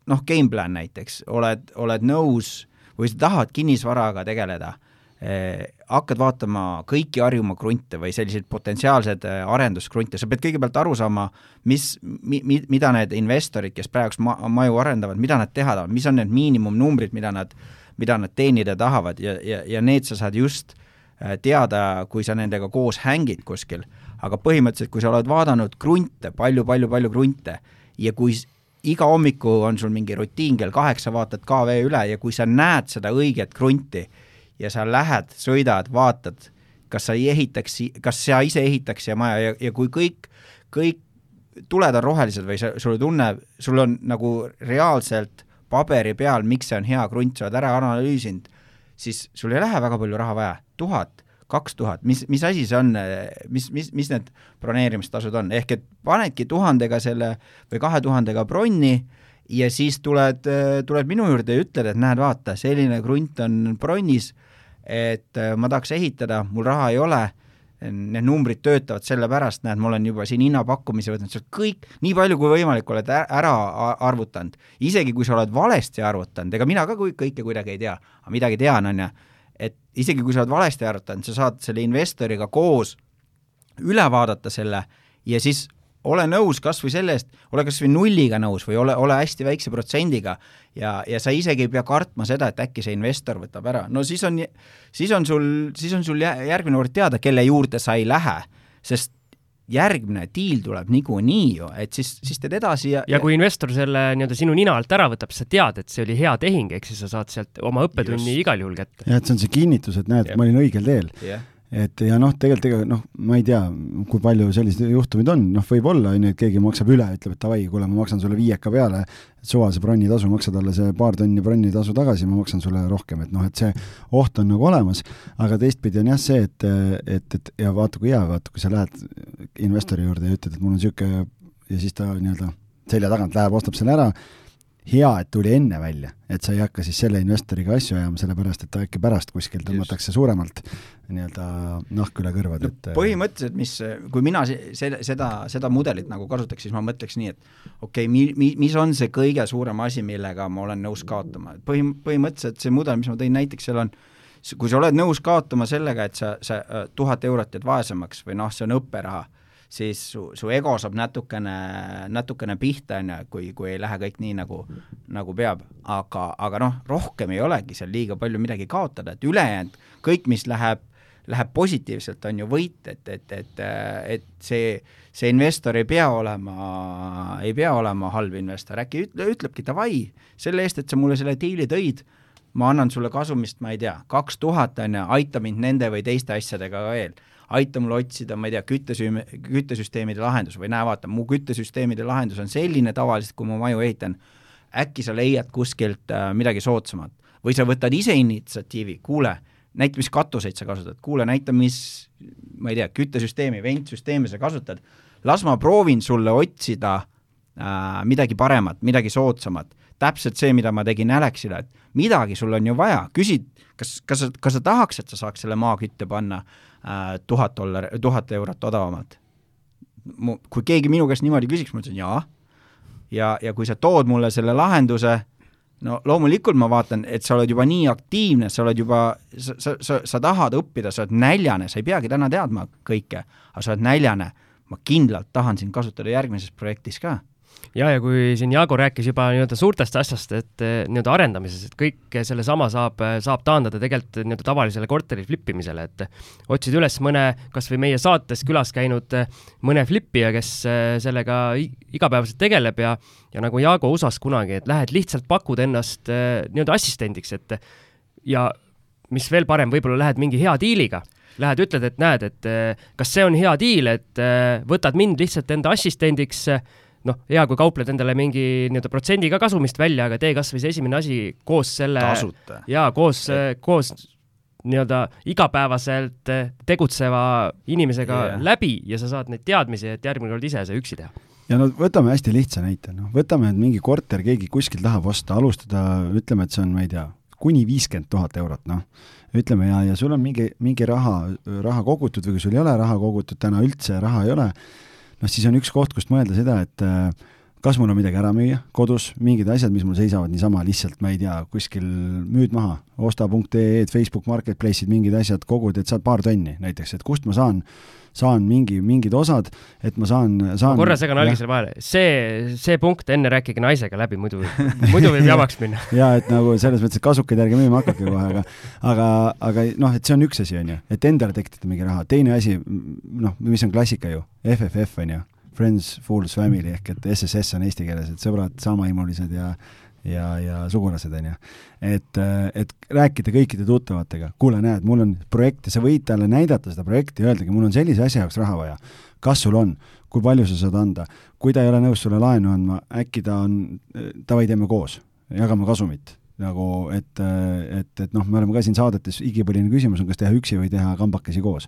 noh, game plan näiteks, oled, oled nõus või sa tahad kinnisvaraga tegeleda eh,, hakkad vaatama kõiki Harjumaa krunte või selliseid potentsiaalseid eh, arenduskrunte, sa pead kõigepealt aru saama, mis mi,, mi, mida need investorid, kes praegu ma, maju arendavad, mida nad teha tahavad, mis on need miinimumnumbrid, mida nad, mida nad teenida tahavad ja, ja, ja need sa saad just eh, teada, kui sa nendega koos hängid kuskil. aga põhimõtteliselt, kui sa oled vaadanud krunte palju, palju, palju krunte ja kui iga hommiku on sul mingi rutiin, kell kaheksa vaatad KV üle ja kui sa näed seda õiget krunti ja sa lähed, sõidad, vaatad, kas sa ei ehitaks, kas sa ise ehitaks siia maja ja, ja kui kõik, kõik tuled on rohelised või sa, sul tunne, sul on nagu reaalselt paberi peal, miks see on hea krunt, sa oled ära analüüsinud, siis sul ei lähe väga palju raha vaja, tuhat kaks tuhat, mis, mis asi see on, mis, mis, mis need broneerimistasud on, ehk et panedki tuhandega selle või kahe tuhandega bronni ja siis tuled, tuled minu juurde ja ütled, et näed, vaata, selline krunt on bronnis, et ma tahaks ehitada, mul raha ei ole, need numbrid töötavad sellepärast, näed, ma olen juba siin hinnapakkumise võtnud, sa oled kõik, nii palju kui võimalik oled ära arvutanud. isegi kui sa oled valesti arvutanud, ega mina ka kõike kuidagi ei tea, aga midagi tean, on ju et isegi kui sa oled valesti arvutanud, sa saad selle investoriga koos üle vaadata selle ja siis ole nõus kas või selle eest, ole kas või nulliga nõus või ole, ole hästi väikse protsendiga ja, ja sa isegi ei pea kartma seda, et äkki see investor võtab ära, no siis on, siis on sul, siis on sul järgmine kord teada, kelle juurde sa ei lähe, sest järgmine diil tuleb niikuinii ju, et siis, siis teed edasi ja ja kui investor selle nii-öelda sinu nina alt ära võtab, sa tead, et see oli hea tehing, ehk siis sa saad sealt oma õppetunni Just. igal juhul kätte. jah, et see on see kinnitus, et näed, ma olin õigel teel yeah et ja noh, tegelikult ega noh, ma ei tea, kui palju selliseid juhtumeid on, noh, võib-olla on ju, et keegi maksab üle, ütleb, et davai, kuule, ma maksan sulle viieka peale, suvase bronnitasu, maksa talle see paar tonni bronnitasu tagasi, ma maksan sulle rohkem, et noh, et see oht on nagu olemas, aga teistpidi on jah see, et, et, et ja vaata, kui hea, vaata, kui sa lähed investori juurde ja ütled, et mul on niisugune ja siis ta nii-öelda selja tagant läheb, ostab selle ära hea, et tuli enne välja, et sa ei hakka siis selle investoriga asju ajama, sellepärast et ta äkki pärast kuskil tõmmatakse suuremalt nii-öelda nahk üle kõrvade no,, et põhimõtteliselt, mis, kui mina selle, seda, seda mudelit nagu kasutaks, siis ma mõtleks nii, et okei okay,, mi-, mi-, mis on see kõige suurem asi, millega ma olen nõus kaotama, et põhi, põhimõtteliselt see mudel, mis ma tõin näiteks, seal on kui sa oled nõus kaotama sellega, et sa, sa tuhat eurot jääd vaesemaks või noh, see on õpperaha siis su, su ego saab natukene, natukene pihta, on ju, kui, kui ei lähe kõik nii, nagu, nagu peab. aga, aga noh, rohkem ei olegi seal liiga palju midagi kaotada, et ülejäänud, kõik, mis läheb, läheb positiivselt, on ju võit, et, et, et, et see, see investor ei pea olema, ei pea olema halb investor, äkki ütle, ütlebki davai, selle eest, et sa mulle selle diili tõid, ma annan sulle kasumist, ma ei tea, kaks tuhat, on ju, aita mind nende või teiste asjadega veel aita mul otsida, ma ei tea, küttesüüm-, küttesüsteemide lahendus või näe, vaata, mu küttesüsteemide lahendus on selline tavaliselt, kui ma maju ehitan, äkki sa leiad kuskilt äh, midagi soodsamat. või sa võtad ise initsiatiivi, kuule, näita, mis katuseid sa kasutad, kuule, näita, mis, ma ei tea, küttesüsteemi, ventsüsteemi sa kasutad, las ma proovin sulle otsida äh, midagi paremat, midagi soodsamat, täpselt see, mida ma tegin Alexile, et midagi sul on ju vaja, küsid, kas, kas, kas sa tahaks, et sa saaks selle maakütte panna? Äh, tuhat dollar, tuhat eurot odavamalt. mu, kui keegi minu käest niimoodi küsiks, ma ütlesin jaa. ja, ja kui sa tood mulle selle lahenduse, no loomulikult ma vaatan, et sa oled juba nii aktiivne, sa oled juba, sa, sa, sa, sa tahad õppida, sa oled näljane, sa ei peagi täna teadma kõike, aga sa oled näljane. ma kindlalt tahan sind kasutada järgmises projektis ka ja, ja kui siin Jaago rääkis juba nii-öelda suurtest asjast, et eh, nii-öelda arendamises, et kõik sellesama saab, saab taandada tegelikult nii-öelda tavalisele korteri flippimisele, et otsid üles mõne, kas või meie saates külas käinud eh, mõne flippija, kes eh, sellega igapäevaselt tegeleb ja, ja nagu Jaago USA-s kunagi, et lähed lihtsalt pakud ennast nii-öelda assistendiks, et ja mis veel parem, võib-olla lähed mingi hea diiliga. Lähed, ütled, et näed, et kas see on hea diil, et võtad mind lihtsalt enda assistendiks noh, hea, kui kaupled endale mingi nii-öelda protsendiga kasumist välja, aga tee kas või see esimene asi koos selle tasuta. jaa, koos, koos nii-öelda igapäevaselt tegutseva inimesega yeah. läbi ja sa saad neid teadmisi, et järgmine kord ise see üksi teha ja no võtame hästi lihtsa näite, noh, võtame, et mingi korter keegi kuskilt tahab osta, alustada, ütleme, et see on, ma ei tea, kuni viiskümmend tuhat eurot, noh. ütleme ja, ja sul on mingi, mingi raha, raha kogutud või kui sul ei ole raha kogutud, täna üldse raha ei ole, noh, siis on üks koht, kust mõelda seda, et äh, kas mul on midagi ära müüa kodus, mingid asjad, mis mul seisavad niisama lihtsalt, ma ei tea, kuskil müüd maha, osta.ee-d, Facebook Marketplace'id, mingid asjad kogud, et saad paar tonni näiteks, et kust ma saan, saan mingi, mingid osad, et ma saan, saan korra segan algisele vahele, see, see punkt enne rääkige naisega läbi, muidu, muidu võib jamaks minna. Jaa, et nagu selles mõttes, et kasukaid ärge müüma hakake kohe, aga aga, aga noh, et see on üks asi, on ju, et endale tekitada mingi raha, teine asi, noh, mis on klassika ju, FFF on ju. Friends, Fools, Family ehk et SSS on eesti keeles, et sõbrad, samaimulised ja ja, ja sugulased, on ju. et, et rääkida kõikide tuttavatega, kuule, näed, mul on projekt ja sa võid talle näidata seda projekti öeldagi, mul on sellise asja jaoks raha vaja. kas sul on, kui palju sa saad anda, kui ta ei ole nõus sulle laenu andma, äkki ta on, davai, teeme koos, jagame kasumit nagu et, et, et noh, me oleme ka siin saadetes, igipõline küsimus on, kas teha üksi või teha kambakesi koos.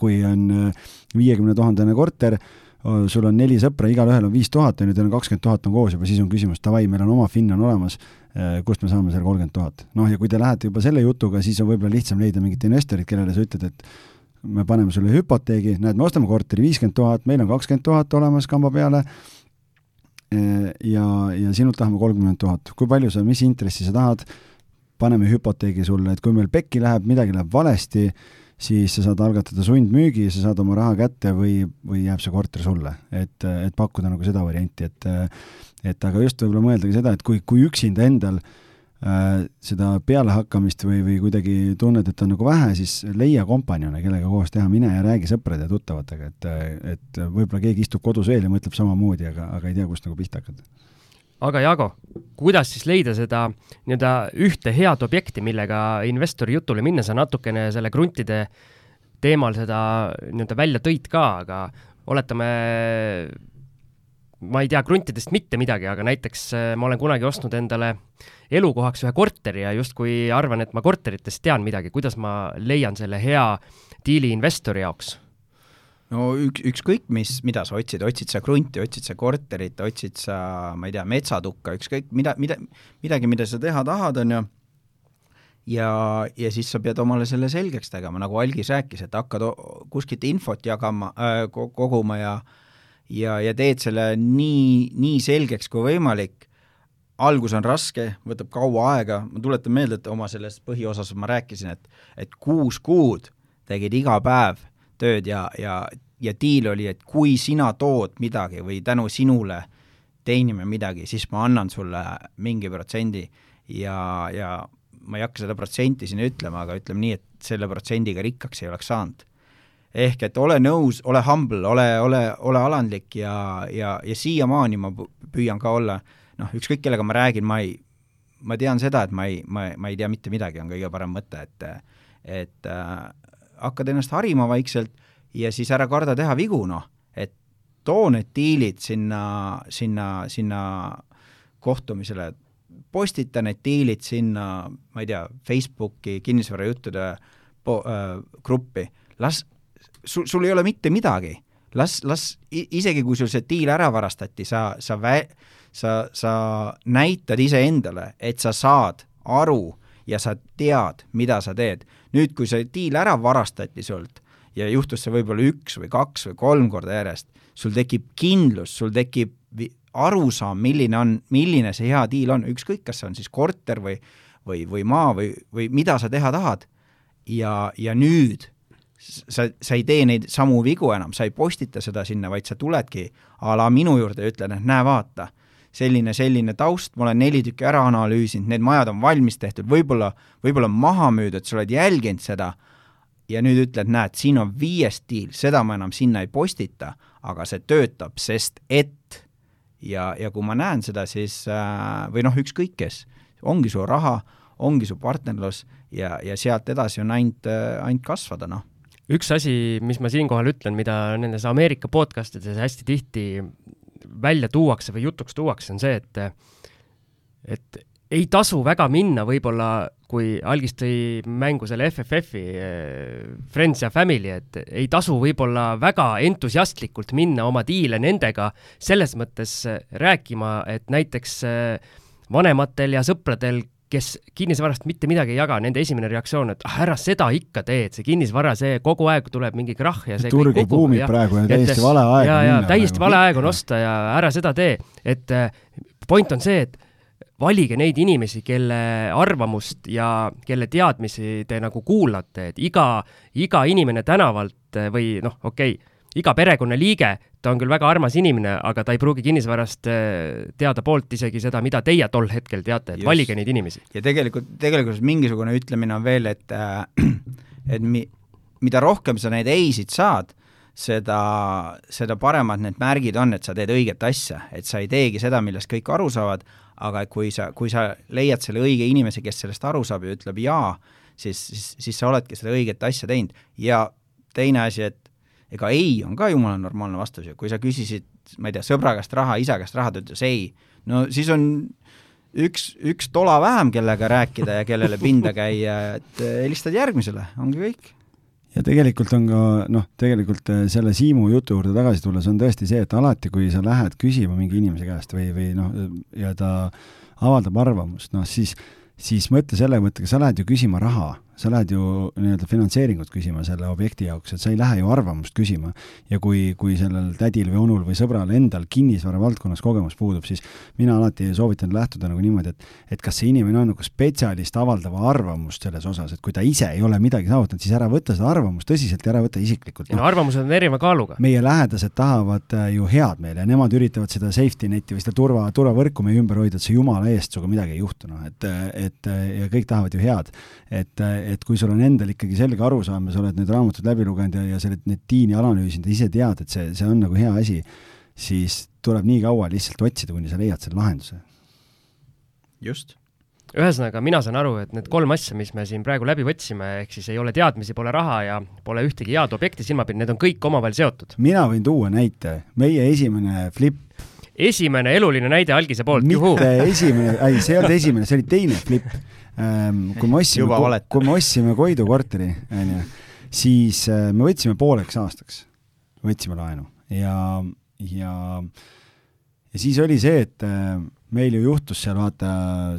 kui on viiekümne tuhandene korter, sul on neli sõpra, igalühel on viis tuhat, on ju, teil on kakskümmend tuhat on koos juba, siis on küsimus, davai, meil on oma Finn on olemas, kust me saame selle kolmkümmend tuhat. noh, ja kui te lähete juba selle jutuga, siis on võib-olla lihtsam leida mingit investorit, kellele sa ütled, et me paneme sulle hüpoteegi, näed, me ostame korteri viiskümmend tuhat, meil on kakskümmend tuhat olemas kamba peale, ja, ja sinult tahame kolmkümmend tuhat. kui palju sa, mis intressi sa tahad, paneme hüpoteegi sulle, et kui meil pekki läheb, midagi läheb valesti, siis sa saad algatada sundmüügi, sa saad oma raha kätte või, või jääb see korter sulle. et, et pakkuda nagu seda varianti, et et aga just võib-olla mõeldagi seda, et kui, kui üksinda endal äh, seda pealehakkamist või, või kuidagi tunned, et on nagu vähe, siis leia kompanione, kellega koos teha, mine ja räägi sõprade ja tuttavatega, et, et võib-olla keegi istub kodus veel ja mõtleb samamoodi, aga, aga ei tea, kust nagu pihta hakata aga Jaago, kuidas siis leida seda nii-öelda ühte head objekti, millega investori jutule minna, sa natukene selle kruntide teemal seda nii-öelda välja tõid ka, aga oletame, ma ei tea kruntidest mitte midagi, aga näiteks äh, ma olen kunagi ostnud endale elukohaks ühe korteri ja justkui arvan, et ma korteritest tean midagi, kuidas ma leian selle hea diili investori jaoks no üks, ükskõik mis, mida sa otsid, otsid sa krunti, otsid sa korterit, otsid sa, ma ei tea, metsatukka, ükskõik mida, mida, midagi, mida sa teha tahad, on ju, ja, ja siis sa pead omale selle selgeks tegema, nagu Algis rääkis, et hakkad kuskilt infot jagama äh,, koguma ja ja, ja teed selle nii, nii selgeks kui võimalik, algus on raske, võtab kaua aega, ma tuletan meelde, et oma selles põhiosas ma rääkisin, et et kuus kuud tegid iga päev tööd ja, ja, ja diil oli, et kui sina tood midagi või tänu sinule teenime midagi, siis ma annan sulle mingi protsendi ja, ja ma ei hakka seda protsenti siin ütlema, aga ütleme nii, et selle protsendiga rikkaks ei oleks saanud. ehk et ole nõus, ole humble, ole, ole, ole alandlik ja, ja, ja siiamaani ma püüan ka olla noh, ükskõik kellega ma räägin, ma ei, ma tean seda, et ma ei, ma, ma ei tea mitte midagi, on kõige parem mõte, et et äh, hakkad ennast harima vaikselt ja siis ära karda teha vigu, noh, et too need diilid sinna, sinna, sinna kohtumisele, postita need diilid sinna, ma ei tea, Facebooki kinnisvarajuttude po- äh,, gruppi, las, sul, sul ei ole mitte midagi, las, las isegi kui sul see diil ära varastati, sa, sa vä-, sa, sa näitad iseendale, et sa saad aru ja sa tead, mida sa teed. Nüüd, kui see diil ära varastati sult ja juhtus see võib-olla üks või kaks või kolm korda järjest, sul tekib kindlus, sul tekib arusaam, milline on, milline see hea diil on, ükskõik, kas see on siis korter või või, või maa või, või mida sa teha tahad, ja, ja nüüd sa, sa ei tee neid samu vigu enam, sa ei postita seda sinna, vaid sa tuledki a la minu juurde ja ütlen, et näe, vaata selline, selline taust, ma olen neli tükki ära analüüsinud, need majad on valmis tehtud, võib-olla, võib-olla maha müüdud, sa oled jälginud seda ja nüüd ütled, näed, siin on viies stiil, seda ma enam sinna ei postita, aga see töötab, sest et ja, ja kui ma näen seda, siis äh, või noh, ükskõik kes, ongi su raha, ongi su partnerlus ja, ja sealt edasi on ainult, äh, ainult kasvada, noh. Üks asi, mis ma siinkohal ütlen, mida nendes Ameerika podcast ides hästi tihti välja tuuakse või jutuks tuuakse, on see, et et ei tasu väga minna võib-olla, kui Algis tõi mängu selle FFF-i Friends ja Family, et ei tasu võib-olla väga entusiastlikult minna oma diile nendega selles mõttes rääkima, et näiteks vanematel ja sõpradel, kes kinnisvarast mitte midagi ei jaga, nende esimene reaktsioon, et ah, ära seda ikka tee, et see kinnisvara, see kogu aeg tuleb mingi krahh ja see turg kuumib praegu ja täiesti vale aeg ja, ja täiesti vale aeg on osta ja ära seda tee, et point on see, et valige neid inimesi, kelle arvamust ja kelle teadmisi te nagu kuulate, et iga, iga inimene tänavalt või noh, okei okay,, iga perekonnaliige, ta on küll väga armas inimene, aga ta ei pruugi kinnisvarast eh, teada poolt isegi seda, mida teie tol hetkel teate, et Just. valige neid inimesi. ja tegelikult, tegelikult mingisugune ütlemine on veel, et äh, et mi-, mida rohkem sa neid ei-sid saad, seda, seda paremad need märgid on, et sa teed õiget asja, et sa ei teegi seda, millest kõik aru saavad, aga kui sa, kui sa leiad selle õige inimese, kes sellest aru saab ja ütleb jaa, siis, siis, siis sa oledki seda õiget asja teinud ja teine asi, et ega ei on ka jumala normaalne vastus ju, kui sa küsisid, ma ei tea, sõbra käest raha, isa käest raha, ta ütles ei, no siis on üks, üks tola vähem, kellega rääkida ja kellele pinda käia, et helistad järgmisele, ongi kõik. Ja tegelikult on ka noh, tegelikult äh, selle Siimu jutu juurde tagasi tulles on tõesti see, et alati, kui sa lähed küsima mingi inimese käest või, või noh, ja ta avaldab arvamust, noh siis, siis mõtle selle mõttega, sa lähed ju küsima raha sa lähed ju nii-öelda finantseeringut küsima selle objekti jaoks, et sa ei lähe ju arvamust küsima. ja kui, kui sellel tädil või onul või sõbral endal kinnisvara valdkonnas kogemus puudub, siis mina alati soovitan lähtuda nagu niimoodi, et et kas see inimene on nagu spetsialist avaldama arvamust selles osas, et kui ta ise ei ole midagi saavutanud, siis ära võta seda arvamust tõsiselt ja ära võta isiklikult. no arvamused on erineva kaaluga. meie lähedased tahavad äh, ju head meile ja nemad üritavad seda safety net'i või seda turva, turvavõrku meie ümber hoida, et see jumala eest sinuga midagi ei juhtu, noh, et, et ja kõik tahavad ju head. et, et kui sul on endal ikkagi selge arusaam ja sa oled need raamatud läbi lugenud ja, ja sa oled neid tiini analüüsinud ja ise tead, et see, see on nagu hea asi, siis tuleb nii kaua lihtsalt otsida, kuni sa leiad selle lahenduse. just. ühesõnaga, mina saan aru, et need kolm asja, mis me siin praegu läbi võtsime, ehk siis ei ole teadmisi, pole raha ja pole ühtegi head objekti silmapind, need on kõik omavahel seotud. mina võin tuua näite, meie esimene flip esimene eluline näide algise poolt, juhuu! mitte esimene, ei, see ei olnud esimene, see oli teine flip kui me ostsime, kui me ostsime Koidu korteri, onju, siis äh, me võtsime pooleks aastaks, võtsime laenu. Ja, ja, ja siis oli see, et äh, meil ju juhtus seal vaata,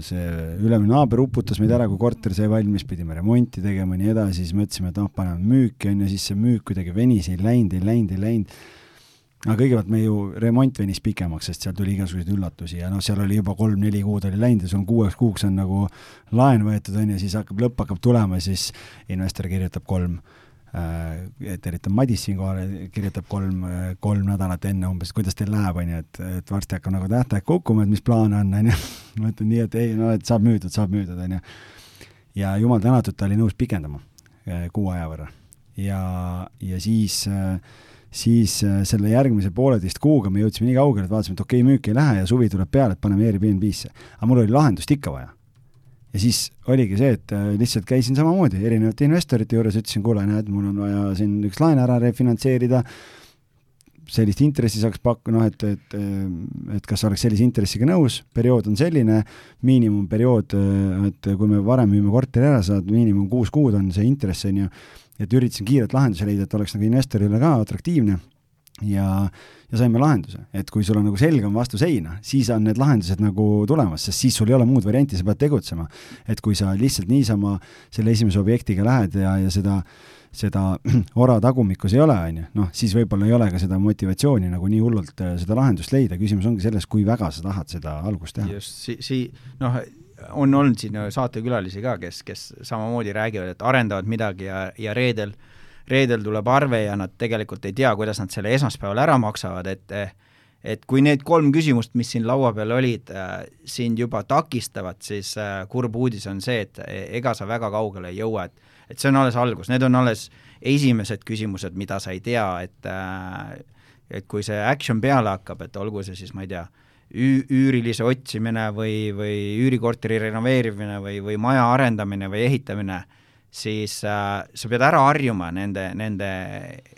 see ülemine naaber uputas meid ära, kui korter sai valmis, pidime remonti tegema ja nii edasi, siis mõtlesime, et noh, paneme müüki, on ju, siis see müük kuidagi venis, ei läinud, ei läinud, ei läinud aga kõigepealt me ju, remont venis pikemaks, sest seal tuli igasuguseid üllatusi ja noh, seal oli juba kolm-neli kuud oli läinud ja sul on kuueks kuuks on nagu laen võetud, on ju, siis hakkab, lõpp hakkab tulema, siis investor kirjutab kolm äh,, tervitan Madis siinkohal, kirjutab kolm, kolm nädalat enne umbes, kuidas teil läheb, on ju, et, et varsti hakkab nagu tähtaeg kukkuma, et mis plaan on, on ju. ma ütlen nii, et ei, no et saab müüdud, saab müüdud, on ju. ja jumal tänatud, ta oli nõus pikendama äh, kuu aja võrra. ja, ja siis äh, siis äh, selle järgmise pooleteist kuuga me jõudsime nii kaugele, et vaatasime, et okei okay,, müük ei lähe ja suvi tuleb peale, et paneme Airbnb-sse. aga mul oli lahendust ikka vaja. ja siis oligi see, et äh, lihtsalt käisin samamoodi erinevate investorite juures, ütlesin, kuule, näed, mul on vaja siin üks laen ära refinantseerida, sellist intressi saaks pakkuda, noh, et, et, et kas oleks sellise intressiga nõus, periood on selline, miinimumperiood, et kui me varem müüme korteri ära, saad miinimum kuus kuud on see intress, on ju, et üritasin kiirelt lahenduse leida, et oleks nagu investorile ka atraktiivne ja, ja saime lahenduse, et kui sul on nagu selge on vastu seina, siis on need lahendused nagu tulemas, sest siis sul ei ole muud varianti, sa pead tegutsema. et kui sa lihtsalt niisama selle esimese objektiga lähed ja, ja seda seda ora tagumikus ei ole, on ju, noh, siis võib-olla ei ole ka seda motivatsiooni nagu nii hullult äh, seda lahendust leida, küsimus ongi selles, kui väga sa tahad seda algust teha. just, si-, si-, noh, on olnud siin saatekülalisi ka, kes, kes samamoodi räägivad, et arendavad midagi ja, ja reedel, reedel tuleb arve ja nad tegelikult ei tea, kuidas nad selle esmaspäeval ära maksavad, et et kui need kolm küsimust, mis siin laua peal olid äh,, sind juba takistavad, siis äh, kurb uudis on see, et ega sa väga kaugele ei jõua, et et see on alles algus, need on alles esimesed küsimused, mida sa ei tea, et äh, et kui see action peale hakkab, et olgu see siis, ma ei tea, üürilise otsimine või, või üürikorteri renoveerimine või, või maja arendamine või ehitamine, siis äh, sa pead ära harjuma nende, nende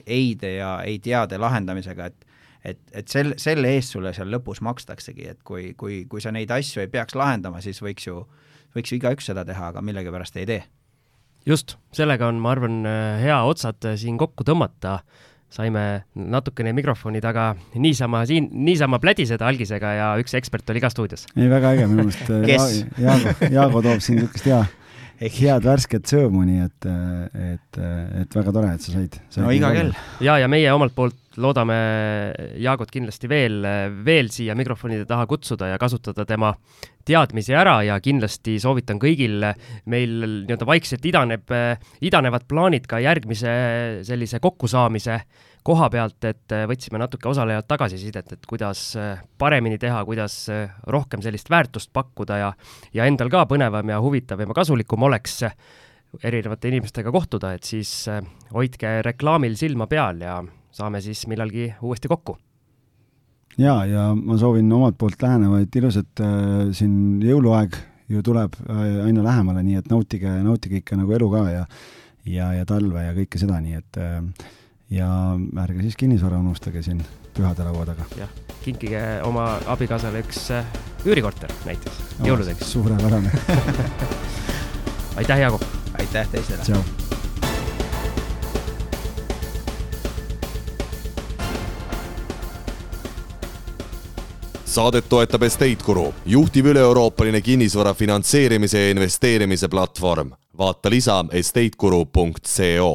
ei-de ja ei-teade lahendamisega, et et, et sel, selle eest sulle seal lõpus makstaksegi, et kui, kui, kui sa neid asju ei peaks lahendama, siis võiks ju, võiks ju igaüks seda teha, aga millegipärast ei tee. Just, sellega on, ma arvan, hea otsad siin kokku tõmmata saime natukene mikrofoni taga niisama siin, niisama plädiseda algisega ja üks ekspert oli ka stuudios. ei, väga äge minu meelest ja,. Jaago, Jaago toob siin niisugust hea, head värsket sõõmu, nii et, et, et väga tore, et sa said, said. no iga kell. ja, ja meie omalt poolt loodame Jaagot kindlasti veel, veel siia mikrofonide taha kutsuda ja kasutada tema teadmisi ära ja kindlasti soovitan kõigil, meil nii-öelda vaikselt idaneb, idanevad plaanid ka järgmise sellise kokkusaamise koha pealt, et võtsime natuke osalejalt tagasisidet, et kuidas paremini teha, kuidas rohkem sellist väärtust pakkuda ja ja endal ka põnevam ja huvitavam ja kasulikum oleks erinevate inimestega kohtuda, et siis hoidke reklaamil silma peal ja saame siis millalgi uuesti kokku. ja, ja ma soovin omalt poolt lähenevaid ilusat äh, siin jõuluaeg ju tuleb äh, aina lähemale, nii et nautige, nautige ikka nagu elu ka ja ja, ja talve ja kõike seda, nii et äh, ja ärge siis kinnisvara unustage siin pühade laua taga. jah, kinkige oma abikaasale üks äh, üürikorter näiteks oh, jõuludeks. suurepärane aitäh, Jaago! aitäh teistele! tšau! saadet toetab Estate Guru, juhtiv üle-euroopaline kinnisvara finantseerimise ja investeerimise platvorm. vaata lisa estateguru.co